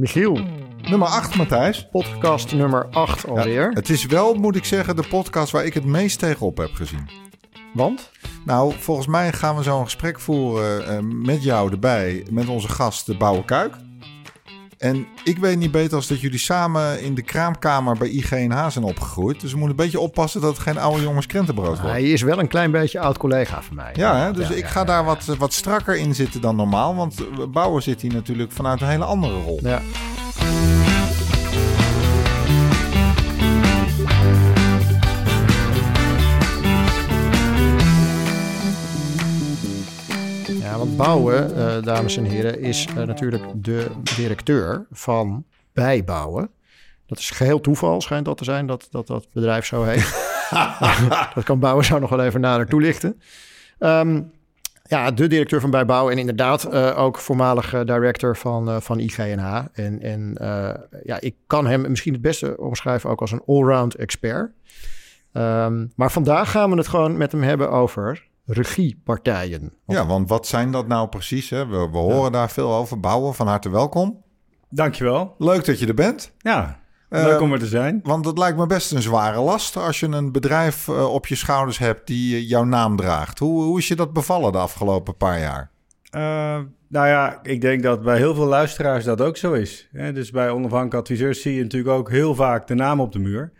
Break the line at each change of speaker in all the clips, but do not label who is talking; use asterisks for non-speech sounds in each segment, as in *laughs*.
Michiel,
Nummer 8, Matthijs.
podcast nummer 8 alweer.
Het is wel, moet ik zeggen, de podcast waar ik het meest tegenop heb gezien.
Want?
Nou, volgens mij gaan we zo'n gesprek voeren eh, met jou erbij, met onze gast de Bouwe Kuik. En ik weet niet beter als dat jullie samen in de kraamkamer bij IGNH zijn opgegroeid. Dus we moeten een beetje oppassen dat het geen oude jongens krentenbrood wordt.
Hij is wel een klein beetje oud collega van mij.
Ja, hè? dus
Ja,
ik ga
ja,
daar
ja.
Wat, wat strakker in zitten dan normaal. Want bouwen zit hier natuurlijk vanuit een hele andere rol.
Ja. Bouwen, eh, dames en heren, is eh, natuurlijk de directeur van bijbouwen. Dat is geheel toeval, schijnt dat te zijn, dat dat, dat bedrijf zo heet. *laughs* dat kan bouwen zo nog wel even nader toelichten. Ehm, ja, de directeur van Bijbouwen en inderdaad eh, ook voormalig director van, eh, van IGNH. En, en ja, ik kan hem misschien het beste omschrijven ook als een allround expert. Ehm, maar vandaag gaan we het gewoon met hem hebben over regiepartijen.
Ja, want wat zijn dat nou precies? Hè? We, we horen daar veel over. Bouwen, van harte welkom.
Dankjewel.
Leuk dat je er bent.
Ja,
Eh,
leuk om er te zijn.
Want het lijkt me best een zware last als je een bedrijf eh, op je schouders hebt die eh, jouw naam draagt. Hoe, hoe is je dat bevallen de afgelopen paar jaar?
Eh, nou ja, ik denk dat bij heel veel luisteraars dat ook zo is. Hè? Dus bij onafhankelijke adviseurs zie je natuurlijk ook heel vaak de naam op de muur.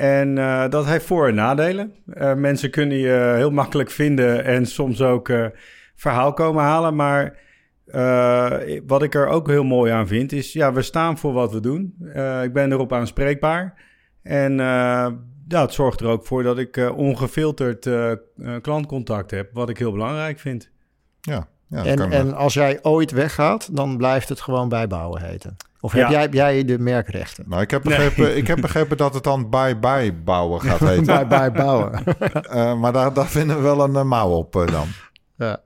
En eh, dat heeft voor- en nadelen. Eh, mensen kunnen je heel makkelijk vinden en soms ook eh, verhaal komen halen. Maar eh, wat ik er ook heel mooi aan vind, is ja, we staan voor wat we doen. Eh, ik ben erop aanspreekbaar. En eh, ja, het zorgt er ook voor dat ik eh, ongefilterd klantcontact heb, wat ik heel belangrijk vind.
Ja, ja dat
en, en als jij ooit weggaat, dan blijft het gewoon Bijbouwen heten. Of heb,
Ja.
jij, heb jij de merkrechten?
Nou, ik heb, begrepen, ik heb begrepen dat het dan bye-bye bouwen gaat *laughs* heten.
Bij, bij bouwen.
Eh, maar daar, daar vinden we wel een eh, mouw op eh, dan.
Ja,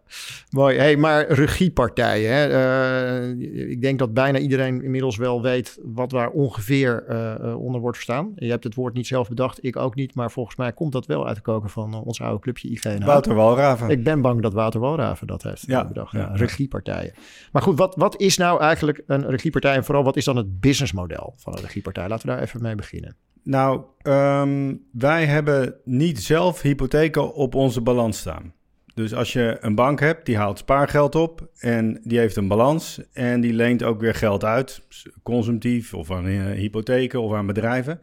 mooi. Hey, maar regiepartijen. Hè? Eh, ik denk dat bijna iedereen inmiddels wel weet wat daar ongeveer eh, eh, onder wordt verstaan. Je hebt het woord niet zelf bedacht, ik ook niet. Maar volgens mij komt dat wel uit de koker van ons oude clubje IGN.
Wouter Walraven.
Ik ben bang dat Wouter Walraven dat heeft
Ja,
bedacht. Ja. regiepartijen. Maar goed, wat, wat is nou eigenlijk een regiepartij? En vooral, wat is dan het businessmodel van een regiepartij? Laten we daar even mee beginnen.
Nou, ehm, wij hebben niet zelf hypotheken op onze balans staan. Dus als je een bank hebt, die haalt spaargeld op en die heeft een balans en die leent ook weer geld uit, consumptief of aan eh, hypotheken of aan bedrijven.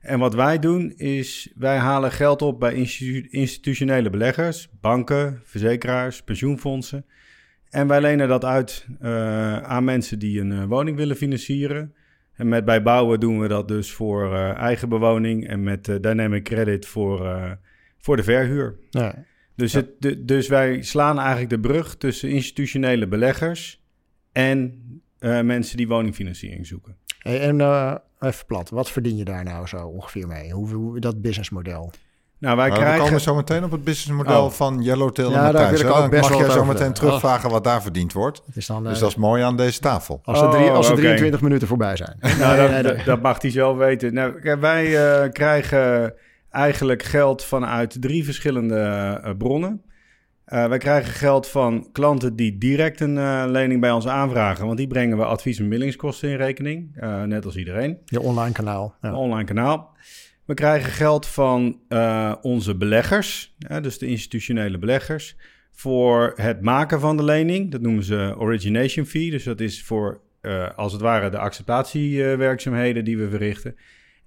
En wat wij doen is, wij halen geld op bij institu- institutionele beleggers, banken, verzekeraars, pensioenfondsen. En wij lenen dat uit eh, aan mensen die een eh, woning willen financieren. En met bij bouwen doen we dat dus voor eigen bewoning en met dynamic credit voor, voor de verhuur.
Ja.
Dus, het, de- dus wij slaan eigenlijk de brug tussen institutionele beleggers en eh, mensen die woningfinanciering zoeken.
Hey, en eh, even plat, wat verdien je daar nou zo ongeveer mee? Hoe, hoe dat businessmodel?
Nou, wij
Maar we
krijgen...
komen zo meteen op het businessmodel
Oh.
van Yellowtail
Ja,
en
daar
Matthijs.
ook
Dan
best
mag
wel
jij zo meteen terugvragen wat daar verdiend wordt.
Het is dan,
Dus
eh,
dat is mooi aan deze tafel.
als, de, drie,
Oh,
als de
oké.
23 minuten voorbij zijn.
Nou,
Nee,
dat,
nee,
dat- dat mag hij zelf weten. Nou, wij eh, krijgen eigenlijk geld vanuit drie verschillende eh, bronnen. Eh, wij krijgen geld van klanten die direct een eh, lening bij ons aanvragen. Want die brengen we advies- en billingskosten in rekening. net als iedereen.
Je online kanaal. Ja.
Online kanaal. We krijgen geld van onze beleggers, dus de institutionele beleggers, voor het maken van de lening. Dat noemen ze origination fee. Dus dat is voor, als het ware, de acceptatiewerkzaamheden die we verrichten.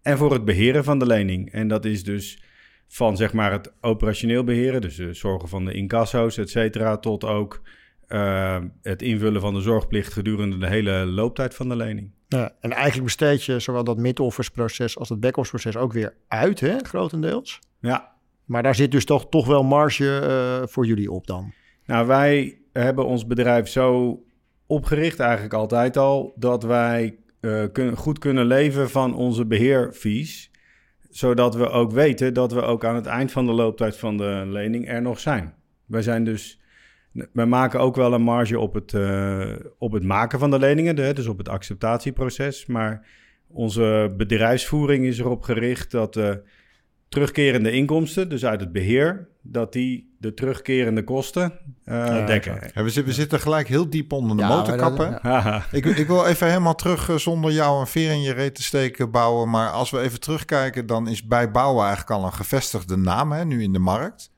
En voor het beheren van de lening. En dat is dus van zeg maar het operationeel beheren, dus de zorgen van de incasso's, et cetera, tot ook eh, het invullen van de zorgplicht gedurende de hele looptijd van de lening.
Ja, en eigenlijk besteed je zowel dat mid-office proces als dat back-office proces ook weer uit, hè, grotendeels.
Ja,
Maar daar zit dus toch, toch wel marge eh, voor jullie op dan.
Nou, wij hebben ons bedrijf zo opgericht, eigenlijk altijd al, dat wij eh, goed kunnen leven van onze beheerfees. Zodat we ook weten dat we ook aan het eind van de looptijd van de lening er nog zijn. Wij zijn dus. We maken ook wel een marge op het, eh, op het maken van de leningen, dus op het acceptatieproces. Maar onze bedrijfsvoering is erop gericht dat, eh, terugkerende inkomsten, dus uit het beheer, dat die de terugkerende kosten uh,
Ja,
dekken.
Ja, we, zitten, we zitten gelijk heel diep onder de
Ja,
motorkappen. Ik, ik wil even helemaal terug, eh, zonder jou een veer in je reet te steken, bouwen. Maar als we even terugkijken, dan is bij bouwen eigenlijk al een gevestigde naam, hè, nu in de markt.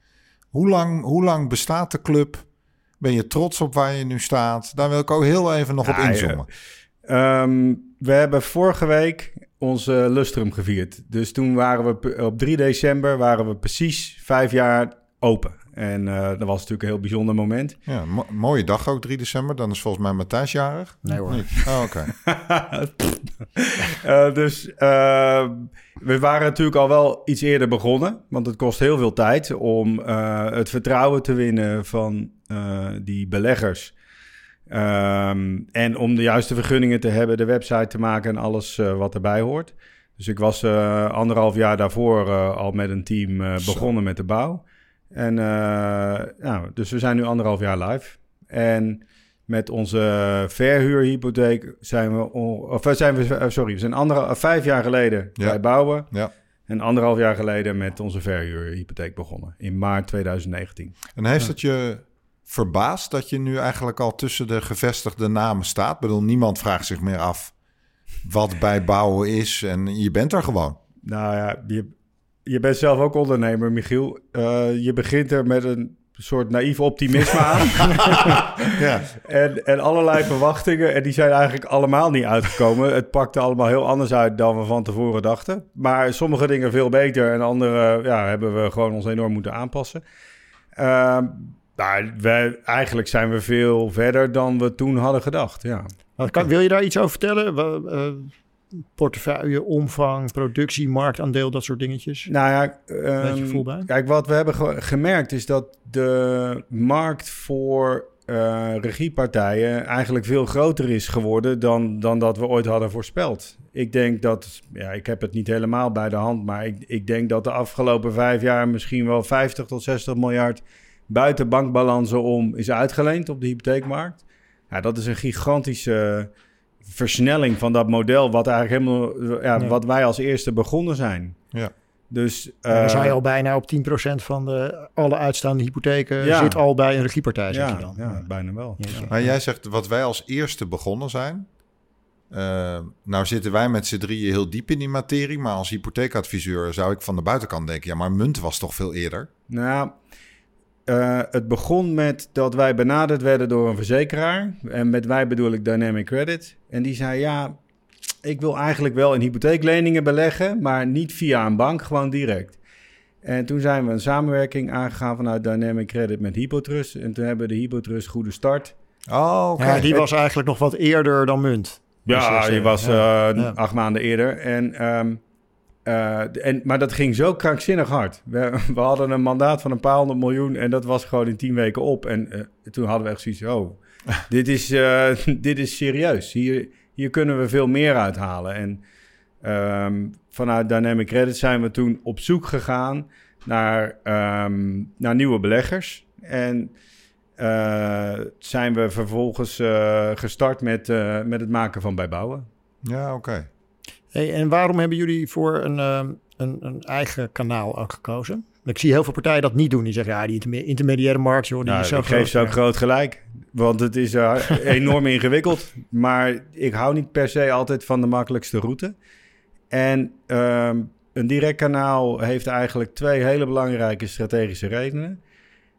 Hoe lang, hoe lang bestaat de club? Ben je trots op waar je nu staat? Daar wil ik ook heel even nog op
Ja,
inzoomen.
Ehm, we hebben vorige week onze lustrum gevierd. Dus toen waren we op 3 december waren we precies vijf jaar open. En eh, dat was natuurlijk een heel bijzonder moment.
Ja, mo- mooie dag ook, 3 december. Dan is volgens mij Matthijs jarig.
Nee hoor.
Niet? Oh, oké. *laughs*
Eh, dus eh, we waren natuurlijk al wel iets eerder begonnen. Want het kost heel veel tijd om eh, het vertrouwen te winnen van eh, die beleggers. Ehm, en om de juiste vergunningen te hebben, de website te maken en alles eh, wat erbij hoort. Dus ik was eh, anderhalf jaar daarvoor eh, al met een team begonnen met de bouw. En nou, dus we zijn nu anderhalf jaar live. En met onze verhuurhypotheek zijn we, of zijn we, sorry, we zijn anderhalf, vijf jaar geleden
Ja.
bij bouwen.
Ja.
En anderhalf jaar geleden met onze verhuurhypotheek begonnen. In maart 2019.
En heeft het je verbaasd dat je nu eigenlijk al tussen de gevestigde namen staat? Ik bedoel, niemand vraagt zich meer af wat bij bouwen is. En je bent er gewoon.
Nou ja, je, je bent zelf ook ondernemer, Michiel. Eh, je begint er met een soort naïef optimisme aan. *laughs*
Ja.
en, en allerlei verwachtingen. En die zijn eigenlijk allemaal niet uitgekomen. Het pakte allemaal heel anders uit dan we van tevoren dachten. Maar sommige dingen veel beter. En andere ja, hebben we gewoon ons enorm moeten aanpassen. Ehm, nou, wij, eigenlijk zijn we veel verder dan we toen hadden gedacht. Ja.
Kan, wil je daar iets over vertellen? Eh, portefeuille, omvang, productie, marktaandeel, dat soort dingetjes?
Nou ja, ehm, kijk, wat we hebben ge- gemerkt is dat de markt voor eh, regiepartijen eigenlijk veel groter is geworden dan, dan dat we ooit hadden voorspeld. Ik denk dat, ja, ik heb het niet helemaal bij de hand, maar ik, ik denk dat de afgelopen vijf jaar misschien wel 50 tot 60 miljard buiten bankbalansen om is uitgeleend op de hypotheekmarkt. Ja, dat is een gigantische versnelling van dat model, wat eigenlijk helemaal, ja,
Ja.
wat wij als eerste begonnen zijn.
Ja.
Dus,
Ja, dan
eh,
je al bijna op 10% van de, alle uitstaande hypotheken
Ja.
zit al bij een regiepartij, zeg
ja,
je dan.
ja, bijna wel.
Maar jij zegt wat wij als eerste begonnen zijn. Eh, nou zitten wij met z'n drieën heel diep in die materie. Maar als hypotheekadviseur zou ik van de buitenkant denken... ja, maar munt was toch veel eerder?
Nou, eh, het begon met dat wij benaderd werden door een verzekeraar. En met wij bedoel ik Dynamic Credit. En die zei, ja, ik wil eigenlijk wel in hypotheekleningen beleggen, maar niet via een bank, gewoon direct. En toen zijn we een samenwerking aangegaan vanuit Dynamic Credit met Hypotrust. En toen hebben we de Hypotrust goede start.
Oh, oké.
Ja, die was eigenlijk nog wat eerder dan munt.
Ja, die was
ja,
eh,
ja.
acht maanden eerder. En, ehm, eh, en, maar dat ging zo krankzinnig hard. We, *laughs* we hadden een mandaat van een paar honderd miljoen en dat was gewoon in tien weken op. En eh, toen hadden we echt zoiets oh, *laughs* dit is, eh, *laughs* dit is serieus. Hier, hier kunnen we veel meer uithalen. En ehm, vanuit Dynamic Credit zijn we toen op zoek gegaan naar, ehm, naar nieuwe beleggers. En zijn we vervolgens gestart met, met het maken van bijbouwen.
Ja, oké.
Hey, en waarom hebben jullie voor een, ehm, een, een eigen kanaal ook gekozen? Ik zie heel veel partijen dat niet doen. Die zeggen, ja, die interme- intermediaire markt, joh, die
Nou,
is zo
ik geef
groot.
ze ook groot gelijk. Want het is eh, *laughs* enorm ingewikkeld. Maar ik hou niet per se altijd van de makkelijkste route. En ehm, een direct kanaal heeft eigenlijk twee hele belangrijke strategische redenen.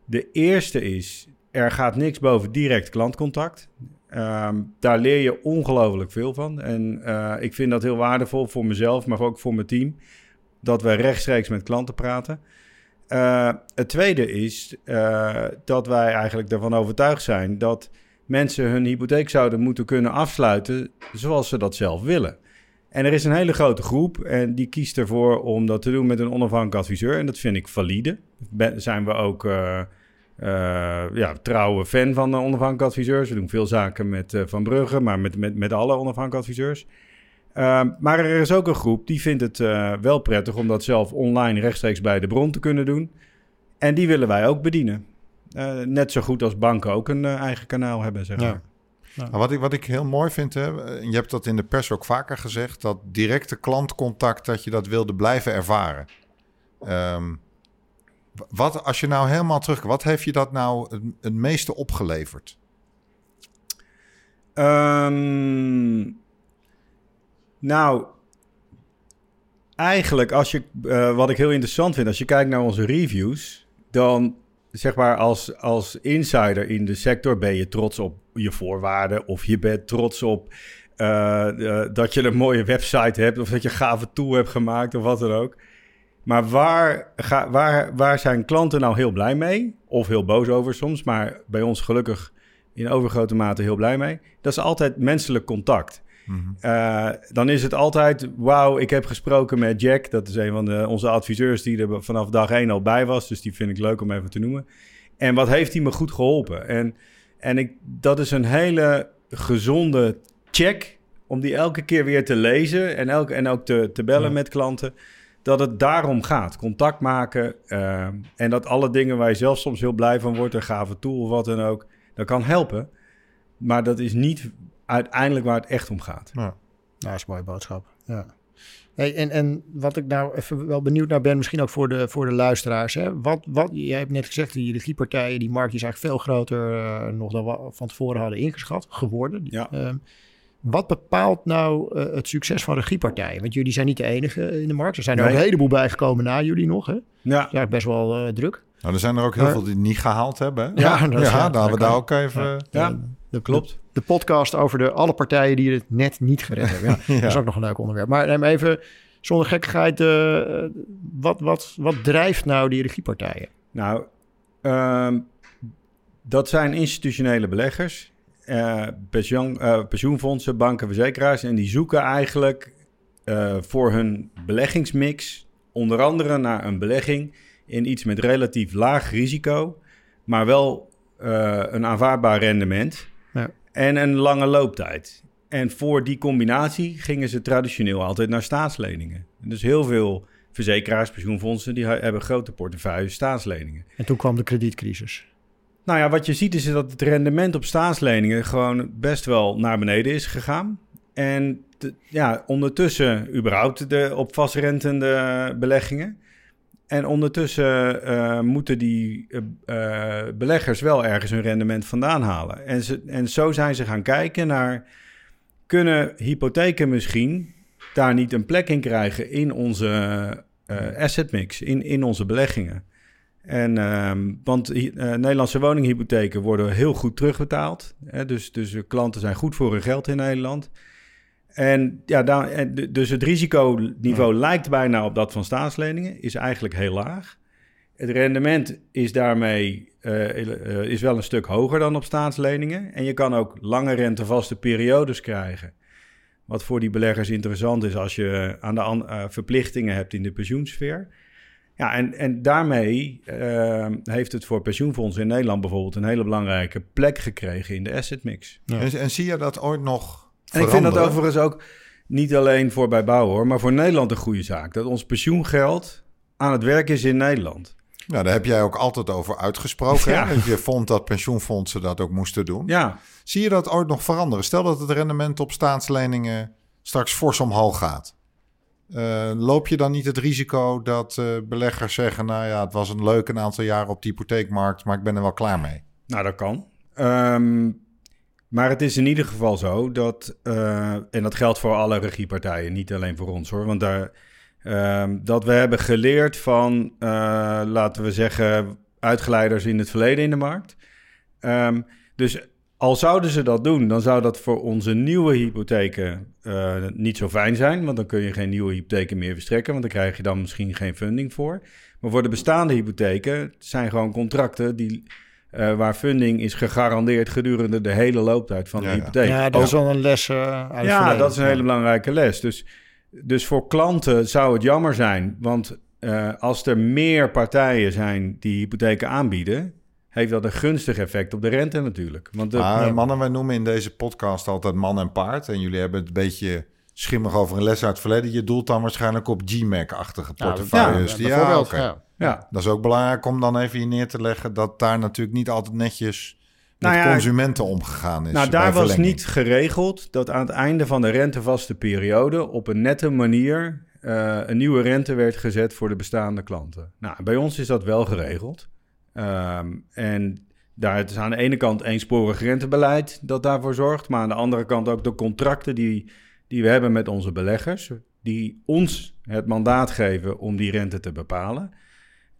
De eerste is, er gaat niks boven direct klantcontact. Ehm, daar leer je ongelooflijk veel van. En eh, ik vind dat heel waardevol voor mezelf, maar ook voor mijn team. Dat we rechtstreeks met klanten praten. Eh, het tweede is eh, dat wij eigenlijk ervan overtuigd zijn dat mensen hun hypotheek zouden moeten kunnen afsluiten zoals ze dat zelf willen. En er is een hele grote groep en die kiest ervoor om dat te doen met een onafhankelijk adviseur. En dat vind ik valide. Zijn we ook ja, trouwe fan van de onafhankelijk adviseurs. We doen veel zaken met eh, Van Brugge, maar met, met, met alle onafhankelijk adviseurs. Ehm, maar er is ook een groep die vindt het eh, wel prettig om dat zelf online rechtstreeks bij de bron te kunnen doen. En die willen wij ook bedienen. Eh, net zo goed als banken ook een eh, eigen kanaal hebben, zeg
Ja.
maar.
Nou, wat, ik, wat ik heel mooi vind, hè, je hebt dat in de pers ook vaker gezegd, dat directe klantcontact, dat je dat wilde blijven ervaren. Ehm, w- wat, als je nou helemaal terug... Wat heeft je dat nou het, meeste opgeleverd?
Ehm, nou, eigenlijk als je, eh, wat ik heel interessant vind, als je kijkt naar onze reviews, dan zeg maar als, als insider in de sector ben je trots op je voorwaarden of je bent trots op eh, dat je een mooie website hebt of dat je gave tool hebt gemaakt of wat dan ook. Maar waar, ga, waar, waar zijn klanten nou heel blij mee? Of heel boos over soms, maar bij ons gelukkig in overgrote mate heel blij mee. Dat is altijd menselijk contact. Uh, dan is het altijd, wauw, ik heb gesproken met Jack. Dat is een van de, onze adviseurs die er vanaf dag één al bij was. Dus die vind ik leuk om even te noemen. En wat heeft hij me goed geholpen? En, en ik, dat is een hele gezonde check om die elke keer weer te lezen en, elke, en ook te, te bellen ja. met klanten. Dat het daarom gaat. Contact maken. Uh, en dat alle dingen waar je zelf soms heel blij van wordt, een gave tool of wat dan ook, dat kan helpen. Maar dat is niet uiteindelijk waar het echt om gaat.
Ja, nou, dat is een mooie boodschap. Ja. Hey, en, en wat ik nou even wel benieuwd naar ben, misschien ook voor de, voor de luisteraars. Hè? Wat, wat, jij hebt net gezegd, die regiepartijen, die markt is eigenlijk veel groter uh, nog dan we van tevoren hadden ingeschat, geworden.
Ja.
Uh, wat bepaalt nou uh, het succes van regiepartijen? Want jullie zijn niet de enige in de markt. Er zijn er nee. ook een heleboel bijgekomen na jullie nog. Hè?
Ja.
Eigenlijk best wel uh, druk.
Nou, er zijn er ook heel veel die het niet gehaald hebben. Hè?
Ja, dat
ja, ja, hadden we daar ook even...
Ja, ja.
dat
klopt.
De podcast over de, alle partijen die het net niet gered hebben. Ja, *laughs* ja. Dat is ook nog een leuk onderwerp. Maar neem even, zonder gekkigheid, uh, wat, wat, wat drijft nou die regiepartijen?
Nou, uh, dat zijn institutionele beleggers, uh, pensioen, pensioenfondsen, banken, verzekeraars. En die zoeken eigenlijk uh, voor hun beleggingsmix onder andere naar een belegging in iets met relatief laag risico, maar wel een aanvaardbaar rendement
ja.
en een lange looptijd. En voor die combinatie gingen ze traditioneel altijd naar staatsleningen. Dus heel veel verzekeraars, pensioenfondsen, die hebben grote portefeuilles staatsleningen.
En toen kwam de kredietcrisis.
Nou ja, wat je ziet is dat het rendement op staatsleningen gewoon best wel naar beneden is gegaan. En ja, ondertussen überhaupt de op vastrentende beleggingen. En ondertussen uh, moeten die uh, uh, beleggers wel ergens hun rendement vandaan halen. En, ze, en zo zijn ze gaan kijken naar... kunnen hypotheken misschien daar niet een plek in krijgen in onze asset mix, in, in onze beleggingen? En, uh, want uh, Nederlandse woninghypotheken worden heel goed terugbetaald. Hè, dus, dus klanten zijn goed voor hun geld in Nederland. En ja, daar, dus het risiconiveau ja. lijkt bijna op dat van staatsleningen, is eigenlijk heel laag. Het rendement is daarmee uh, is wel een stuk hoger dan op staatsleningen. En je kan ook lange rentevaste periodes krijgen. Wat voor die beleggers interessant is als je aan de verplichtingen hebt in de pensioensfeer. Ja, en, en daarmee uh, heeft het voor pensioenfondsen in Nederland bijvoorbeeld een hele belangrijke plek gekregen in de asset mix.
Ja. En, en, zie je dat ooit nog?
En ik vind dat overigens ook niet alleen voor bij bouwen hoor, maar voor Nederland een goede zaak. Dat ons pensioengeld aan het werk is in Nederland.
Nou, daar heb jij ook altijd over uitgesproken. *laughs* Ja. Je vond dat pensioenfondsen dat ook moesten doen.
Ja.
Zie je dat ooit nog veranderen? Stel dat het rendement op staatsleningen straks fors omhoog gaat. Uh, loop je dan niet het risico dat uh, beleggers zeggen... nou ja, het was een leuk een aantal jaren op de hypotheekmarkt... maar ik ben er wel klaar mee?
Nou, dat kan. Um, maar het is in ieder geval zo dat... Uh, en dat geldt voor alle regiepartijen, niet alleen voor ons hoor. Want daar, um, dat we hebben geleerd van, laten we zeggen... uitgeleiders in het verleden in de markt. Um, dus al zouden ze dat doen, dan zou dat voor onze nieuwe hypotheken uh, niet zo fijn zijn. Want dan kun je geen nieuwe hypotheken meer verstrekken, want dan krijg je dan misschien geen funding voor. Maar voor de bestaande hypotheken zijn gewoon contracten die, uh, waar funding is gegarandeerd gedurende de hele looptijd van
ja,
de hypotheek.
Ja, dat is wel een les. Uh,
ja, dat is een hele belangrijke les. Dus, dus voor klanten zou het jammer zijn, want als er meer partijen zijn die hypotheken aanbieden heeft dat een gunstig effect op de rente natuurlijk. Want de,
maar ja. mannen, wij noemen in deze podcast altijd man en paard. En jullie hebben het een beetje schimmig over een les uit het verleden. Je doelt dan waarschijnlijk op GMAC-achtige portefeuilles.
Ja, ja, ja, okay.
ja, ja. Dat is ook belangrijk om dan even hier neer te leggen... dat daar natuurlijk niet altijd netjes met nou consumenten omgegaan is.
Nou, daar was niet geregeld dat aan het einde van de rentevaste periode... op een nette manier eh, een nieuwe rente werd gezet voor de bestaande klanten. Nou, bij ons is dat wel geregeld. Ehm, en daar is aan de ene kant eensporig rentebeleid dat daarvoor zorgt, maar aan de andere kant ook de contracten die, die we hebben met onze beleggers, die ons het mandaat geven om die rente te bepalen.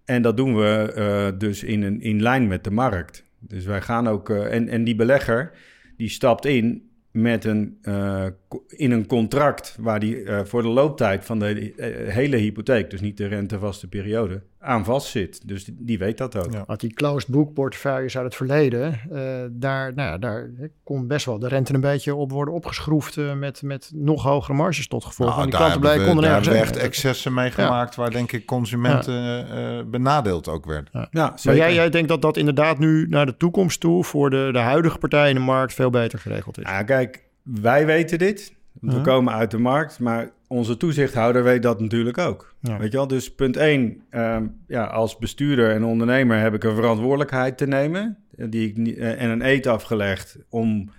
En dat doen we uh, dus in, een, in lijn met de markt. Dus wij gaan ook. Uh, en, en die belegger die stapt in met een, uh, in een contract waar die voor de looptijd van de hele hypotheek, dus niet de rentevaste periode, aan vast zit. Dus die, die weet dat ook.
Ja. Want die closed book portefeuilles uit het verleden, daar, nou ja, daar kon best wel de rente een beetje op worden opgeschroefd met, met nog hogere marges tot gevolg.
Nou,
die klanten konden
daar hebben we echt excessen meegemaakt waar denk ik consumenten benadeeld ook werden.
Ja,
Maar jij, jij denkt dat dat inderdaad nu naar de toekomst toe voor de, de huidige partijen in de markt veel beter geregeld is?
Ja, kijk, wij weten dit. We
Ja.
komen uit de markt, maar onze toezichthouder weet dat natuurlijk ook.
Ja.
Weet je wel? Dus punt één, ehm, ja, als bestuurder en ondernemer heb ik een verantwoordelijkheid te nemen. eh, Die ik, eh, en een eet afgelegd om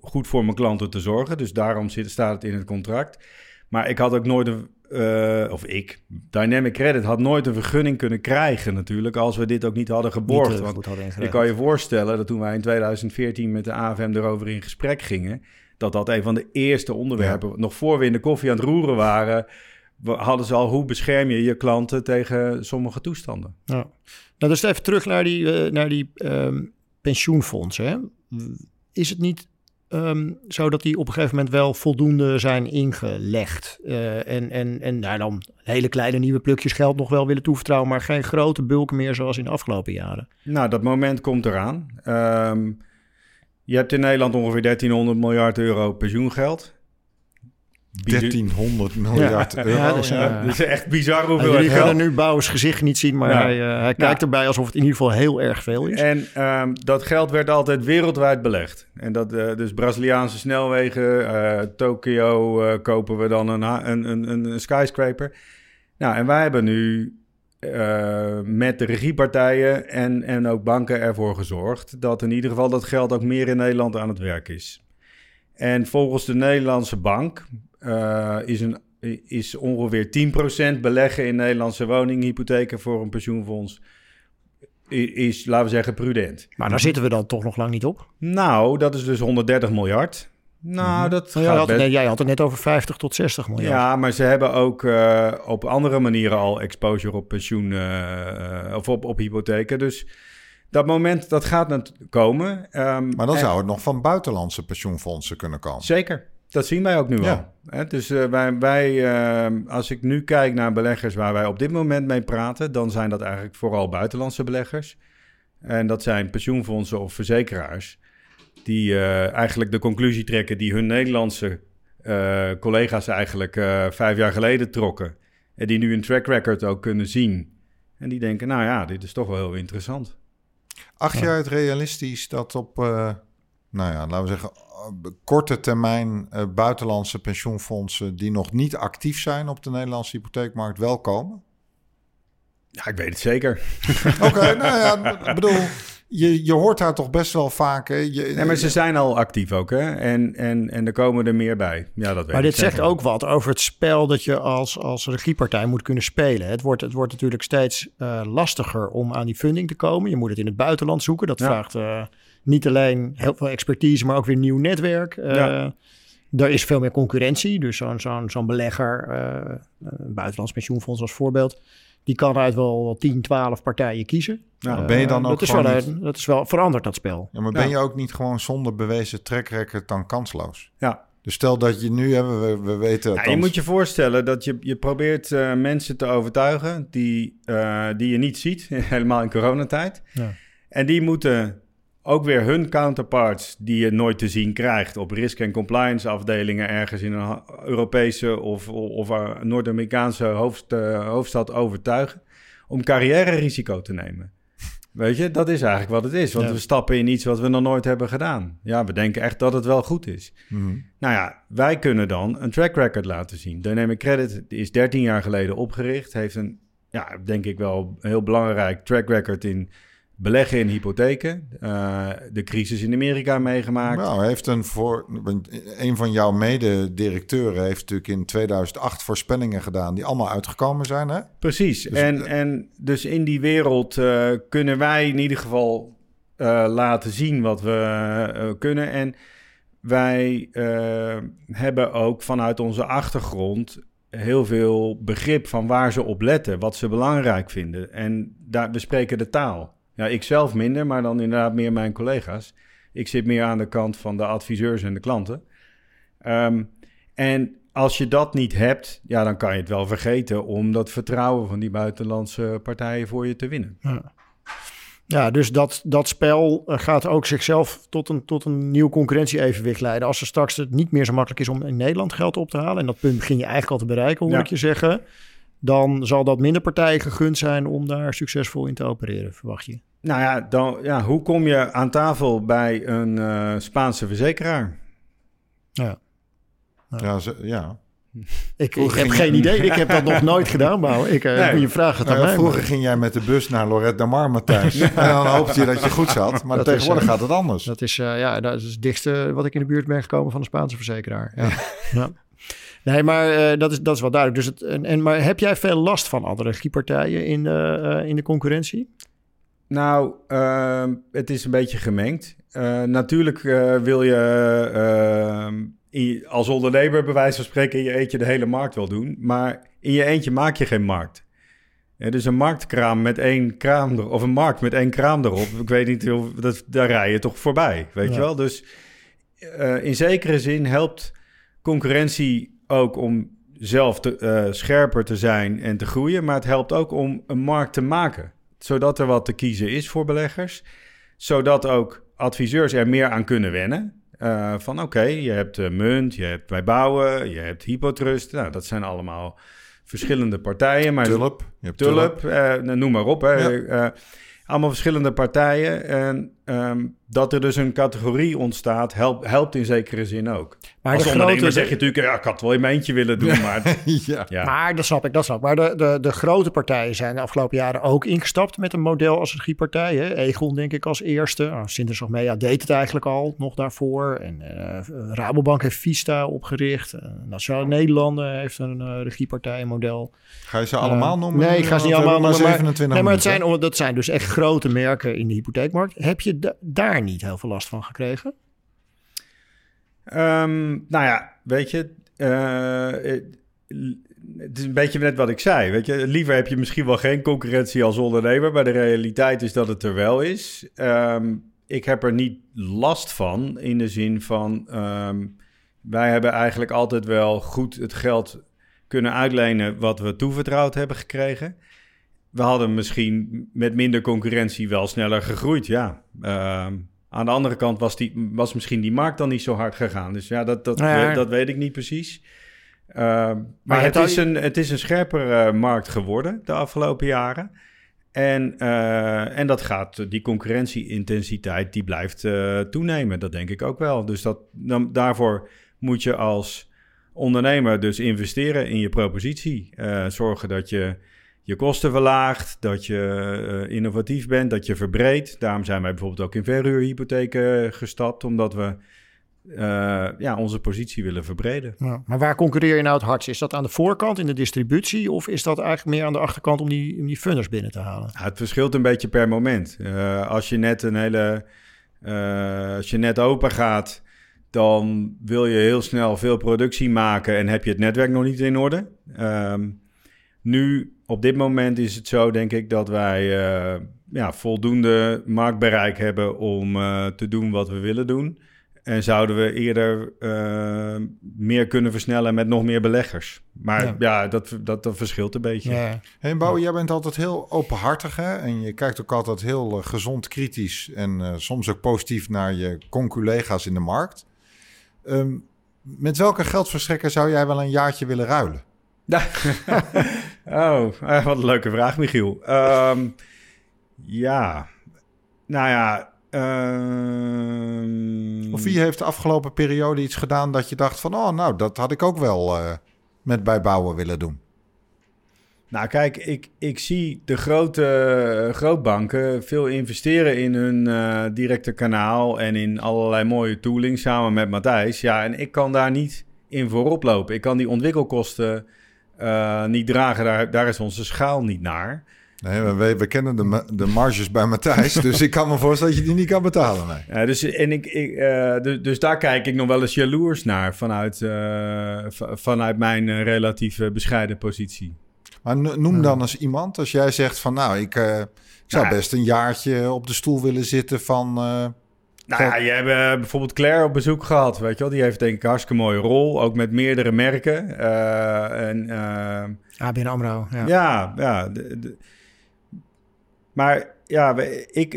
goed voor mijn klanten te zorgen. Dus daarom zit, staat het in het contract. Maar ik had ook nooit een, eh, of ik, Dynamic Credit had nooit een vergunning kunnen krijgen natuurlijk, als we dit ook niet hadden geborgd.
Niet,
want
hadden
ik kan je voorstellen dat toen wij in 2014 met de AFM erover in gesprek gingen, dat dat een van de eerste onderwerpen, nog voor we in de koffie aan het roeren waren, hadden ze al hoe bescherm je je klanten tegen sommige toestanden.
Ja. Nou, dus even terug naar die, eh, naar die ehm, pensioenfondsen. Hè? Is het niet ehm, zo dat die op een gegeven moment wel voldoende zijn ingelegd? Eh, en en, en nou, dan hele kleine nieuwe plukjes geld nog wel willen toevertrouwen, maar geen grote bulken meer zoals in de afgelopen jaren.
Nou, dat moment komt eraan. Ehm, je hebt in Nederland ongeveer 1300 miljard euro pensioengeld. Bizu-
1300 miljard
Ja.
euro.
Ja, dus,
ja.
eh,
Dat is echt bizar
Nou,
hoeveel
jullie
geld.
kunnen nu Bouwers gezicht niet zien, maar hij, eh, hij kijkt erbij alsof het in ieder geval heel erg veel is.
En ehm, dat geld werd altijd wereldwijd belegd. En dat, eh, dus Braziliaanse snelwegen, eh, Tokio eh, kopen we dan een, een, een, een skyscraper. Nou, en wij hebben nu eh, met de regiepartijen en, en ook banken ervoor gezorgd dat in ieder geval dat geld ook meer in Nederland aan het werk is. En volgens de Nederlandse bank eh, is, een, is ongeveer 10% beleggen in Nederlandse woninghypotheken voor een pensioenfonds is, laten we zeggen, prudent.
Maar daar zitten we dan toch nog lang niet op.
Nou, dat is dus 130 miljard. Nou, dat
Nou, jij,
gaat
had,
best-
nee, jij had het net over 50 tot 60 miljard.
Ja, maar ze hebben ook eh, op andere manieren al exposure op pensioen eh, eh, of op, op hypotheken. Dus dat moment, dat gaat komen. Ehm,
Maar dan
en-
zou het nog van buitenlandse pensioenfondsen kunnen komen.
Zeker. Dat zien wij ook nu
Ja.
al. Hè, dus wij, wij ehm, als ik nu kijk naar beleggers waar wij op dit moment mee praten, dan zijn dat eigenlijk vooral buitenlandse beleggers. En dat zijn pensioenfondsen of verzekeraars die eh, eigenlijk de conclusie trekken die hun Nederlandse eh, collega's eigenlijk eh, vijf jaar geleden trokken. En die nu een track record ook kunnen zien. En die denken, nou ja, dit is toch wel heel interessant.
Acht jaar het realistisch dat op, nou ja, laten we zeggen, korte termijn buitenlandse pensioenfondsen die nog niet actief zijn op de Nederlandse hypotheekmarkt wel komen?
Ja, ik weet het zeker.
Oké, nou ja, ik bedoel, je, je hoort daar toch best wel vaak. Hè? Je,
Nee, maar ze zijn al actief ook, hè? En, en, en er komen er meer bij. Ja, dat weet
Maar
ik
dit zegt ook wat over het spel dat je als, als regiepartij moet kunnen spelen. Het wordt, het wordt natuurlijk steeds eh, lastiger om aan die funding te komen. Je moet het in het buitenland zoeken. Dat
Ja.
vraagt eh, niet alleen heel veel expertise, maar ook weer nieuw netwerk. Eh
Ja.
Er is veel meer concurrentie. Dus zo'n zo'n zo'n belegger, eh, een buitenlands pensioenfonds als voorbeeld... die kan uit wel 10, 12 partijen kiezen.
Ja,
Eh,
ben je dan ook
dat is, wel,
niet-
dat is wel veranderd, dat spel.
Ja, maar ben
Ja.
je ook niet gewoon zonder bewezen track record dan kansloos?
Ja.
Dus stel dat je nu hebben, we, we weten...
Ja, je moet je voorstellen dat je, je probeert eh, mensen te overtuigen die, eh, die je niet ziet, *laughs* helemaal in coronatijd.
Ja.
En die moeten ook weer hun counterparts die je nooit te zien krijgt op risk- en compliance afdelingen ergens in een Europese of, of eh, Noord-Amerikaanse hoofd, eh, hoofdstad overtuigen om carrière-risico te nemen. Weet je, dat is eigenlijk wat het is. Want
Ja.
we stappen in iets wat we nog nooit hebben gedaan. Ja, we denken echt dat het wel goed is.
Mhm.
Nou ja, wij kunnen dan een track record laten zien. Dynamic Credit is 13 jaar geleden opgericht. Heeft een, ja, denk ik wel, een heel belangrijk track record in beleggen in hypotheken. Uh, de crisis in Amerika meegemaakt.
Nou, heeft een, voor, een van jouw mededirecteuren heeft natuurlijk in 2008 voorspellingen gedaan die allemaal uitgekomen zijn. Hè?
Precies. Dus, en, en dus in die wereld uh, kunnen wij in ieder geval laten zien wat we kunnen. En wij hebben ook vanuit onze achtergrond heel veel begrip van waar ze op letten, wat ze belangrijk vinden. En daar, we spreken de taal. Ja, ik zelf minder, maar dan inderdaad meer mijn collega's. Ik zit meer aan de kant van de adviseurs en de klanten. Um, en als je dat niet hebt, ja, dan kan je het wel vergeten om dat vertrouwen van die buitenlandse partijen voor je te winnen.
Ja. Ja, dus dat, dat spel eh, gaat ook zichzelf tot een, tot een nieuw concurrentie-evenwicht leiden. Als er straks het niet meer zo makkelijk is om in Nederland geld op te halen, en dat punt begin je eigenlijk al te bereiken, hoor ik je zeggen, dan zal dat minder partijen gegund zijn om daar succesvol in te opereren, verwacht je?
Nou ja, dan, ja hoe kom je aan tafel bij een uh, Spaanse verzekeraar?
Ja.
Ja, ja, ja. *laughs*
Ik, ik heb geen idee. Ik heb dat nog *laughs* nooit gedaan, maar ik, uh, nee. je vraagt het nou, aan mij.
Vroeger ging jij met de bus naar Lorette de Mar, Matthijs. *laughs* en dan hoopte je dat je goed zat. Maar dat tegenwoordig is, uh, gaat het anders.
Dat is, uh, ja, dat is het dichtste wat ik in de buurt ben gekomen van de Spaanse verzekeraar. Ja. ja. Nee, maar dat, is, dat is wel duidelijk. Dus het, en, en, maar heb jij veel last van andere regiepartijen in, in de concurrentie?
Nou, ehm, het is een beetje gemengd. natuurlijk wil je ehm, als ondernemer bij wijze van spreken in je eentje de hele markt wil doen. Maar in je eentje maak je geen markt. Ja, dus een marktkraam met één kraam erop, of een markt met één kraam erop. Ik weet niet, of, dat, daar rij je toch voorbij, weet je wel? Dus uh, in zekere zin helpt concurrentie ook om zelf te, scherper te zijn en te groeien. Maar het helpt ook om een markt te maken. Zodat er wat te kiezen is voor beleggers. Zodat ook adviseurs er meer aan kunnen wennen. Uh, van oké, je hebt uh, Munt, je hebt bij Bouwen, je hebt Hypotrust. Nou, dat zijn allemaal verschillende partijen. Maar
Tulp. Je
hebt Tulp, Tulp. Uh, noem maar op. Hè. Ja allemaal verschillende partijen. En um, dat er dus een categorie ontstaat, helpt, helpt in zekere zin ook. Maar Als de ondernemer grote, zeg je natuurlijk, ja, ik had het wel in mijn eentje willen doen, maar... *laughs*
ja. ja. Maar dat snap ik, dat snap ik. Maar de, de, de grote partijen zijn de afgelopen jaren ook ingestapt met een model als regiepartij. Hè? Egon denk ik als eerste. Oh, Sinter Media deed het eigenlijk al, nog daarvoor. En uh, Rabobank heeft Vista opgericht. Uh, Nationale Nederlanden heeft een uh, regiepartijmodel.
Ga je ze allemaal noemen?
Nee, ik ga ze niet allemaal noemen. Maar, 27 nee, maar het zijn, dat zijn dus echt grote merken in de hypotheekmarkt. Heb je daar niet heel veel last van gekregen?
Um, nou ja, weet je, uh, het is een beetje net wat ik zei. Weet je, liever heb je misschien wel geen concurrentie als ondernemer, maar de realiteit is dat het er wel is. Um, ik heb er niet last van in de zin van um, wij hebben eigenlijk altijd wel goed het geld kunnen uitlenen wat we toevertrouwd hebben gekregen we hadden misschien met minder concurrentie wel sneller gegroeid, ja. Uh, aan de andere kant was, die, was misschien die markt dan niet zo hard gegaan. Dus ja, dat, dat, dat weet ik niet precies. Uh, maar, maar het, is een, het is een scherpere markt geworden de afgelopen jaren. En, uh, en dat gaat, die concurrentieintensiteit, die blijft uh, toenemen. Dat denk ik ook wel. Dus dat, dan, daarvoor moet je als ondernemer dus investeren in je propositie. Zorgen dat je je kosten verlaagt, dat je uh, innovatief bent, dat je verbreedt. Daarom zijn wij bijvoorbeeld ook in verhuurhypotheken gestapt, omdat we uh, ja, onze positie willen verbreden.
Ja, maar waar concurreer je nou het hardst? Is dat aan de voorkant in de distributie of is dat eigenlijk meer aan de achterkant om die, om die funders binnen te halen?
Ja, het verschilt een beetje per moment. Uh, als je net een hele, als je net open gaat, dan wil je heel snel veel productie maken en heb je het netwerk nog niet in orde. Um, nu, op dit moment is het zo, denk ik, dat wij uh, ja, voldoende marktbereik hebben om uh, te doen wat we willen doen. En zouden we eerder uh, meer kunnen versnellen met nog meer beleggers. Maar ja, ja dat, dat, dat verschilt een beetje. Ja.
Hey, Bouw, jij bent altijd heel openhartig hè? en je kijkt ook altijd heel gezond kritisch en soms ook positief naar je conculega's in de markt. Um, met welke geldverstrekker zou jij wel een jaartje willen ruilen? *laughs*
oh, eh, *laughs* wat een leuke vraag, Michiel. Um, ja, nou ja. Um...
Of wie heeft de afgelopen periode iets gedaan dat je dacht van... oh, nou, dat had ik ook wel uh, met bijbouwen willen doen?
Nou, kijk, ik, ik zie de grote eh, grootbanken veel investeren in hun eh, directe kanaal en in allerlei mooie tooling samen met Matthijs. Ja, en ik kan daar niet in voorop lopen. Ik kan die ontwikkelkosten eh, niet dragen. Daar, daar is onze schaal niet naar.
Nee, we, we kennen de, de marges bij Matthijs, *laughs* dus ik kan me voorstellen dat je die niet kan betalen. Nee.
Dus, en ik, ik, eh, dus, dus daar kijk ik nog wel eens jaloers naar vanuit, eh, vanuit mijn relatief bescheiden positie.
Maar no- noem dan eens iemand, als jij zegt van nou, ik, ik zou best een jaartje op de stoel willen zitten van...
Nou ja, je hebt eh, bijvoorbeeld Claire op bezoek gehad, weet je wel. Die heeft denk ik een hartstikke mooie rol, ook met meerdere merken. Eh, en eh,
ABN AMRO, ja.
ja, ja. de- de- maar ja, ik,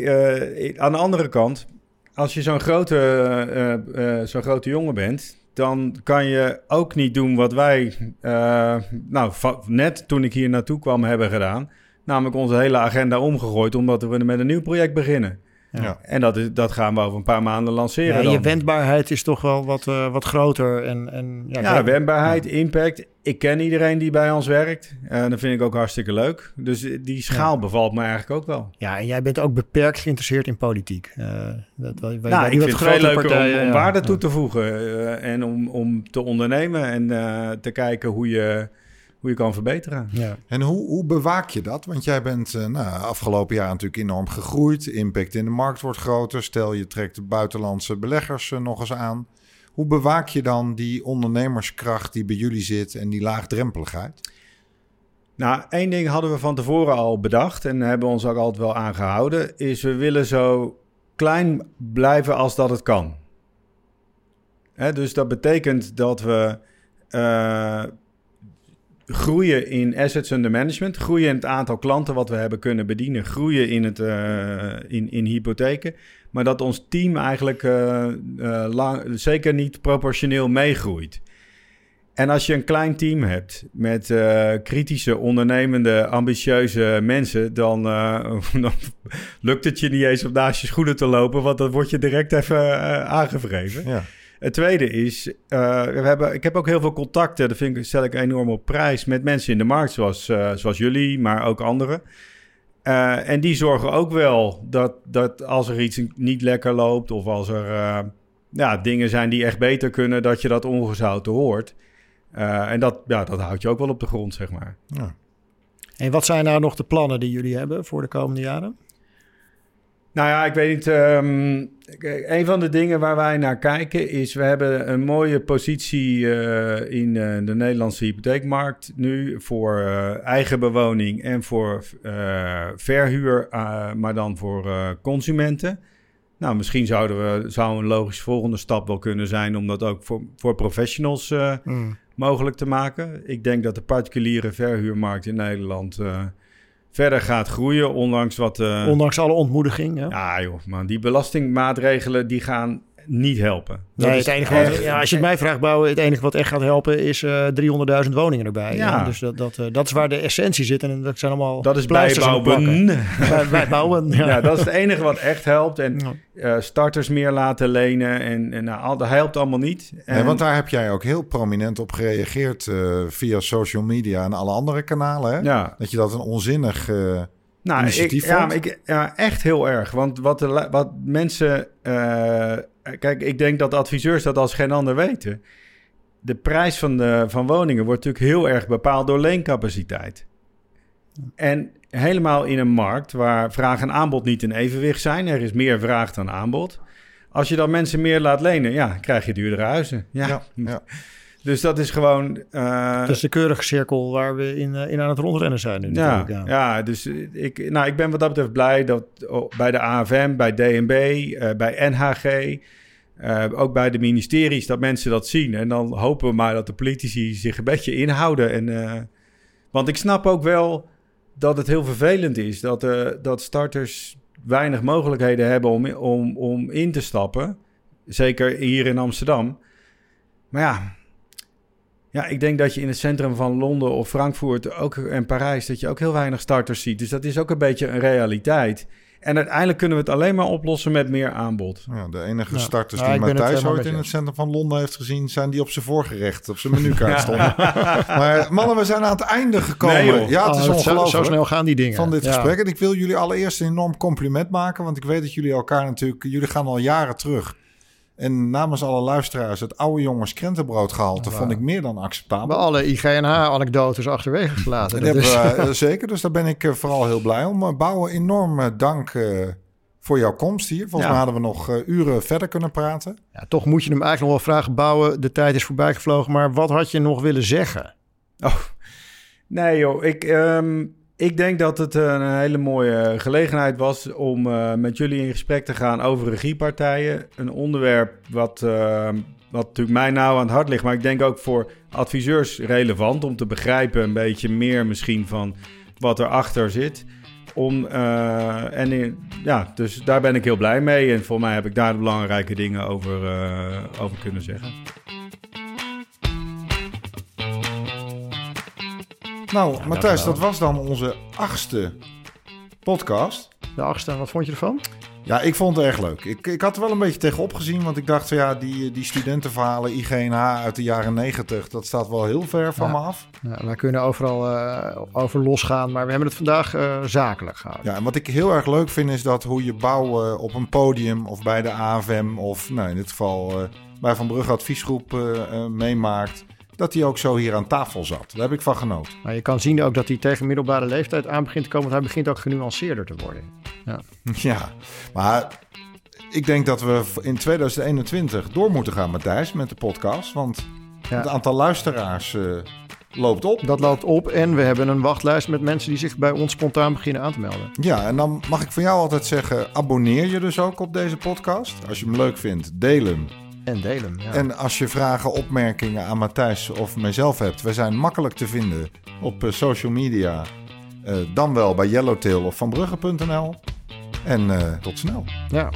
ik- aan de andere kant, als je zo'n grote, zo'n grote jongen bent, dan kan je ook niet doen wat wij, nou, net toen ik hier naartoe kwam, hebben gedaan. Namelijk onze hele agenda omgegooid, omdat we met een nieuw project beginnen.
Ja.
En dat, is, dat gaan we over een paar maanden lanceren.
Ja, je
dan.
wendbaarheid is toch wel wat, eh, wat groter. En, en, ja,
Ja, wendbaarheid, impact. Ik ken iedereen die bij ons werkt. En dat vind ik ook hartstikke leuk. Dus die schaal bevalt me eigenlijk ook wel.
ja, en jij bent ook beperkt geïnteresseerd in politiek. Eh, dat,
nou, ik vind het veel leuker
partijen,
om, om waarde toe te voegen. eh, en om, om te ondernemen en eh, te kijken hoe je, hoe je kan verbeteren.
Ja.
En hoe, hoe bewaak je dat? Want jij bent eh, nou, afgelopen jaar natuurlijk enorm gegroeid. Impact in de markt wordt groter. Stel je trekt de buitenlandse beleggers eh, nog eens aan. Hoe bewaak je dan die ondernemerskracht die bij jullie zit en die laagdrempeligheid?
Nou, één ding hadden we van tevoren al bedacht en hebben we ons ook altijd wel aangehouden. Is we willen zo klein blijven als dat het kan. Hè, dus dat betekent dat we eh, groeien in assets under management, groeien in het aantal klanten wat we hebben kunnen bedienen, groeien in, het, eh, in, in hypotheken. Maar dat ons team eigenlijk eh, eh, lang, zeker niet proportioneel meegroeit. En als je een klein team hebt met kritische, ondernemende, ambitieuze mensen, *laughs* dan, lukt het je niet eens om naast je schoenen te lopen, want dan word je direct even aangevreven.
Ja.
Het tweede is, eh, we hebben, ik heb ook heel veel contacten, dat vind ik, stel ik enorm op prijs, met mensen in de markt, zoals, eh, zoals jullie, maar ook anderen. Eh, en die zorgen ook wel dat, dat als er iets niet lekker loopt of als er ja, dingen zijn die echt beter kunnen, dat je dat ongezouten hoort. En dat, ja, dat houdt je ook wel op de grond, zeg maar.
Ja.
En wat zijn nou nog de plannen die jullie hebben voor de komende jaren?
Nou ja, ik weet niet. kijk, een van de dingen waar wij naar kijken is... we hebben een mooie positie eh, in eh, de Nederlandse hypotheekmarkt nu... voor eh, eigen bewoning en voor verhuur, maar dan voor consumenten. Nou, misschien zouden we, zou een logische volgende stap wel kunnen zijn... om dat ook voor, voor professionals
Hmm.
mogelijk te maken. Ik denk dat de particuliere verhuurmarkt in Nederland... verder gaat groeien, ondanks wat... eh,
Ondanks alle ontmoediging. Ja,
joh, man. Die belastingmaatregelen die gaan niet helpen. Dat
Nee,
is
het enige wat,
echt-
ja, als je het mij vraagt, bouwen, het enige wat echt gaat helpen is eh 300.000 woningen erbij.
Ja.
Ja. Dus dat, dat, eh, dat is waar de essentie zit. En dat zijn allemaal
Dat is bijbouwen. *laughs*
Bij, bij bouwen. *laughs* Ja.
Ja. dat is het enige wat echt helpt. En eh, starters meer laten lenen. En, en nou, al- dat helpt allemaal niet. En,
Nee, want daar heb jij ook heel prominent op gereageerd eh, via social media en alle andere kanalen. Hè?
ja,
Dat je dat een onzinnig...
nou, ik,
Initiatief
ja, ik, ja, echt heel erg. Want wat, de, wat mensen... eh, kijk, ik denk dat adviseurs dat als geen ander weten. De prijs van, de, van woningen wordt natuurlijk heel erg bepaald door leencapaciteit. En helemaal in een markt waar vraag en aanbod niet in evenwicht zijn. Er is meer vraag dan aanbod. Als je dan mensen meer laat lenen, ja, krijg je duurdere huizen. Ja.
ja, ja. *laughs*
Dus dat is gewoon... eh,
Dat is de keurige cirkel waar we in, eh, in aan het rondrennen zijn nu.
ja, ja. dus ik, nou, ik ben wat dat betreft blij dat oh, bij de AFM, bij DNB, eh, bij NHG, ook bij de ministeries, dat mensen dat zien. En dan hopen we maar dat de politici zich een beetje inhouden. En, want ik snap ook wel dat het heel vervelend is dat, dat starters weinig mogelijkheden hebben om, om, om in te stappen. Zeker hier in Amsterdam. Maar ja, ja, ik denk dat je in het centrum van Londen of Frankfurt ook, en Parijs... dat je ook heel weinig starters ziet. Dus dat is ook een beetje een realiteit. En uiteindelijk kunnen we het alleen maar oplossen met meer aanbod.
Ja, de enige
Ja.
starters
Ja,
die
het
Matthijs ooit in het centrum van Londen heeft gezien... zijn die op zijn voorgerecht, op zijn menukaart stonden. *laughs* Maar mannen, we zijn aan het einde gekomen.
Nee,
ja, het is
Oh, zo,
ongelooflijk.
zo snel gaan die dingen.
van dit
Ja.
gesprek. En ik wil jullie allereerst een enorm compliment maken. Want ik weet dat jullie elkaar natuurlijk... Jullie gaan al jaren terug. En namens alle luisteraars... het oude jongens krentenbroodgehalte...
Wauw.
vond ik meer dan acceptabel.
alle IGNH-anekdotes achterwege gelaten. Dat
hebben
is-
we, eh, zeker, dus daar ben ik eh, vooral heel blij om. Maar Bouwen, enorm eh, dank eh, voor jouw komst hier. Volgens
Ja.
mij hadden we nog eh, uren verder kunnen praten.
ja, toch moet je hem eigenlijk nog wel vragen bouwen. De tijd is voorbij gevlogen, maar wat had je nog willen zeggen?
Nee joh, ik, ehm, ik denk dat het een hele mooie gelegenheid was om eh, met jullie in gesprek te gaan over regiepartijen. Een onderwerp wat, ehm, wat natuurlijk mij nauw aan het hart ligt, maar ik denk ook voor adviseurs relevant om te begrijpen een beetje meer misschien van wat erachter zit. Om, eh, en ja, dus daar ben ik heel blij mee. En voor mij heb ik daar belangrijke dingen over, eh, over kunnen zeggen.
Nou, Matthijs,
gedaan.
dat was dan onze achtste podcast.
De achtste, wat vond je ervan?
Ja, ik vond het erg leuk. Ik, ik had er wel een beetje tegenop gezien, want ik dacht van ja, die, die studentenverhalen IGNH uit de jaren negentig, dat staat wel heel ver van
Ja.
me af.
Nou, wij kunnen overal eh, over losgaan, maar we hebben het vandaag eh, zakelijk gehouden.
Ja, en wat ik heel erg leuk vind is dat hoe je bouwen op een podium of bij de AFM of nou, in dit geval eh, bij Van Brugge Adviesgroep eh, eh, meemaakt, dat hij ook zo hier aan tafel zat. Daar heb ik van genoten.
Maar je kan zien ook dat hij tegen middelbare leeftijd aan begint te komen, want hij begint ook genuanceerder te worden.
Ja, *laughs* maar ik denk dat we in 2021 door moeten gaan, Matthijs, met de podcast. Want
Ja.
het aantal luisteraars eh, loopt op.
Dat loopt op en we hebben een wachtlijst met mensen die zich bij ons spontaan beginnen aan te melden.
Ja, en dan mag ik van jou altijd zeggen, abonneer je dus ook op deze podcast. Als je hem leuk vindt, deel hem.
En delen. Ja.
En als je vragen, opmerkingen aan Matthijs of mijzelf hebt, we zijn makkelijk te vinden op eh, social media. Eh, dan wel bij Yellowtail of vanbrugge.nl. En eh, tot snel.
ja.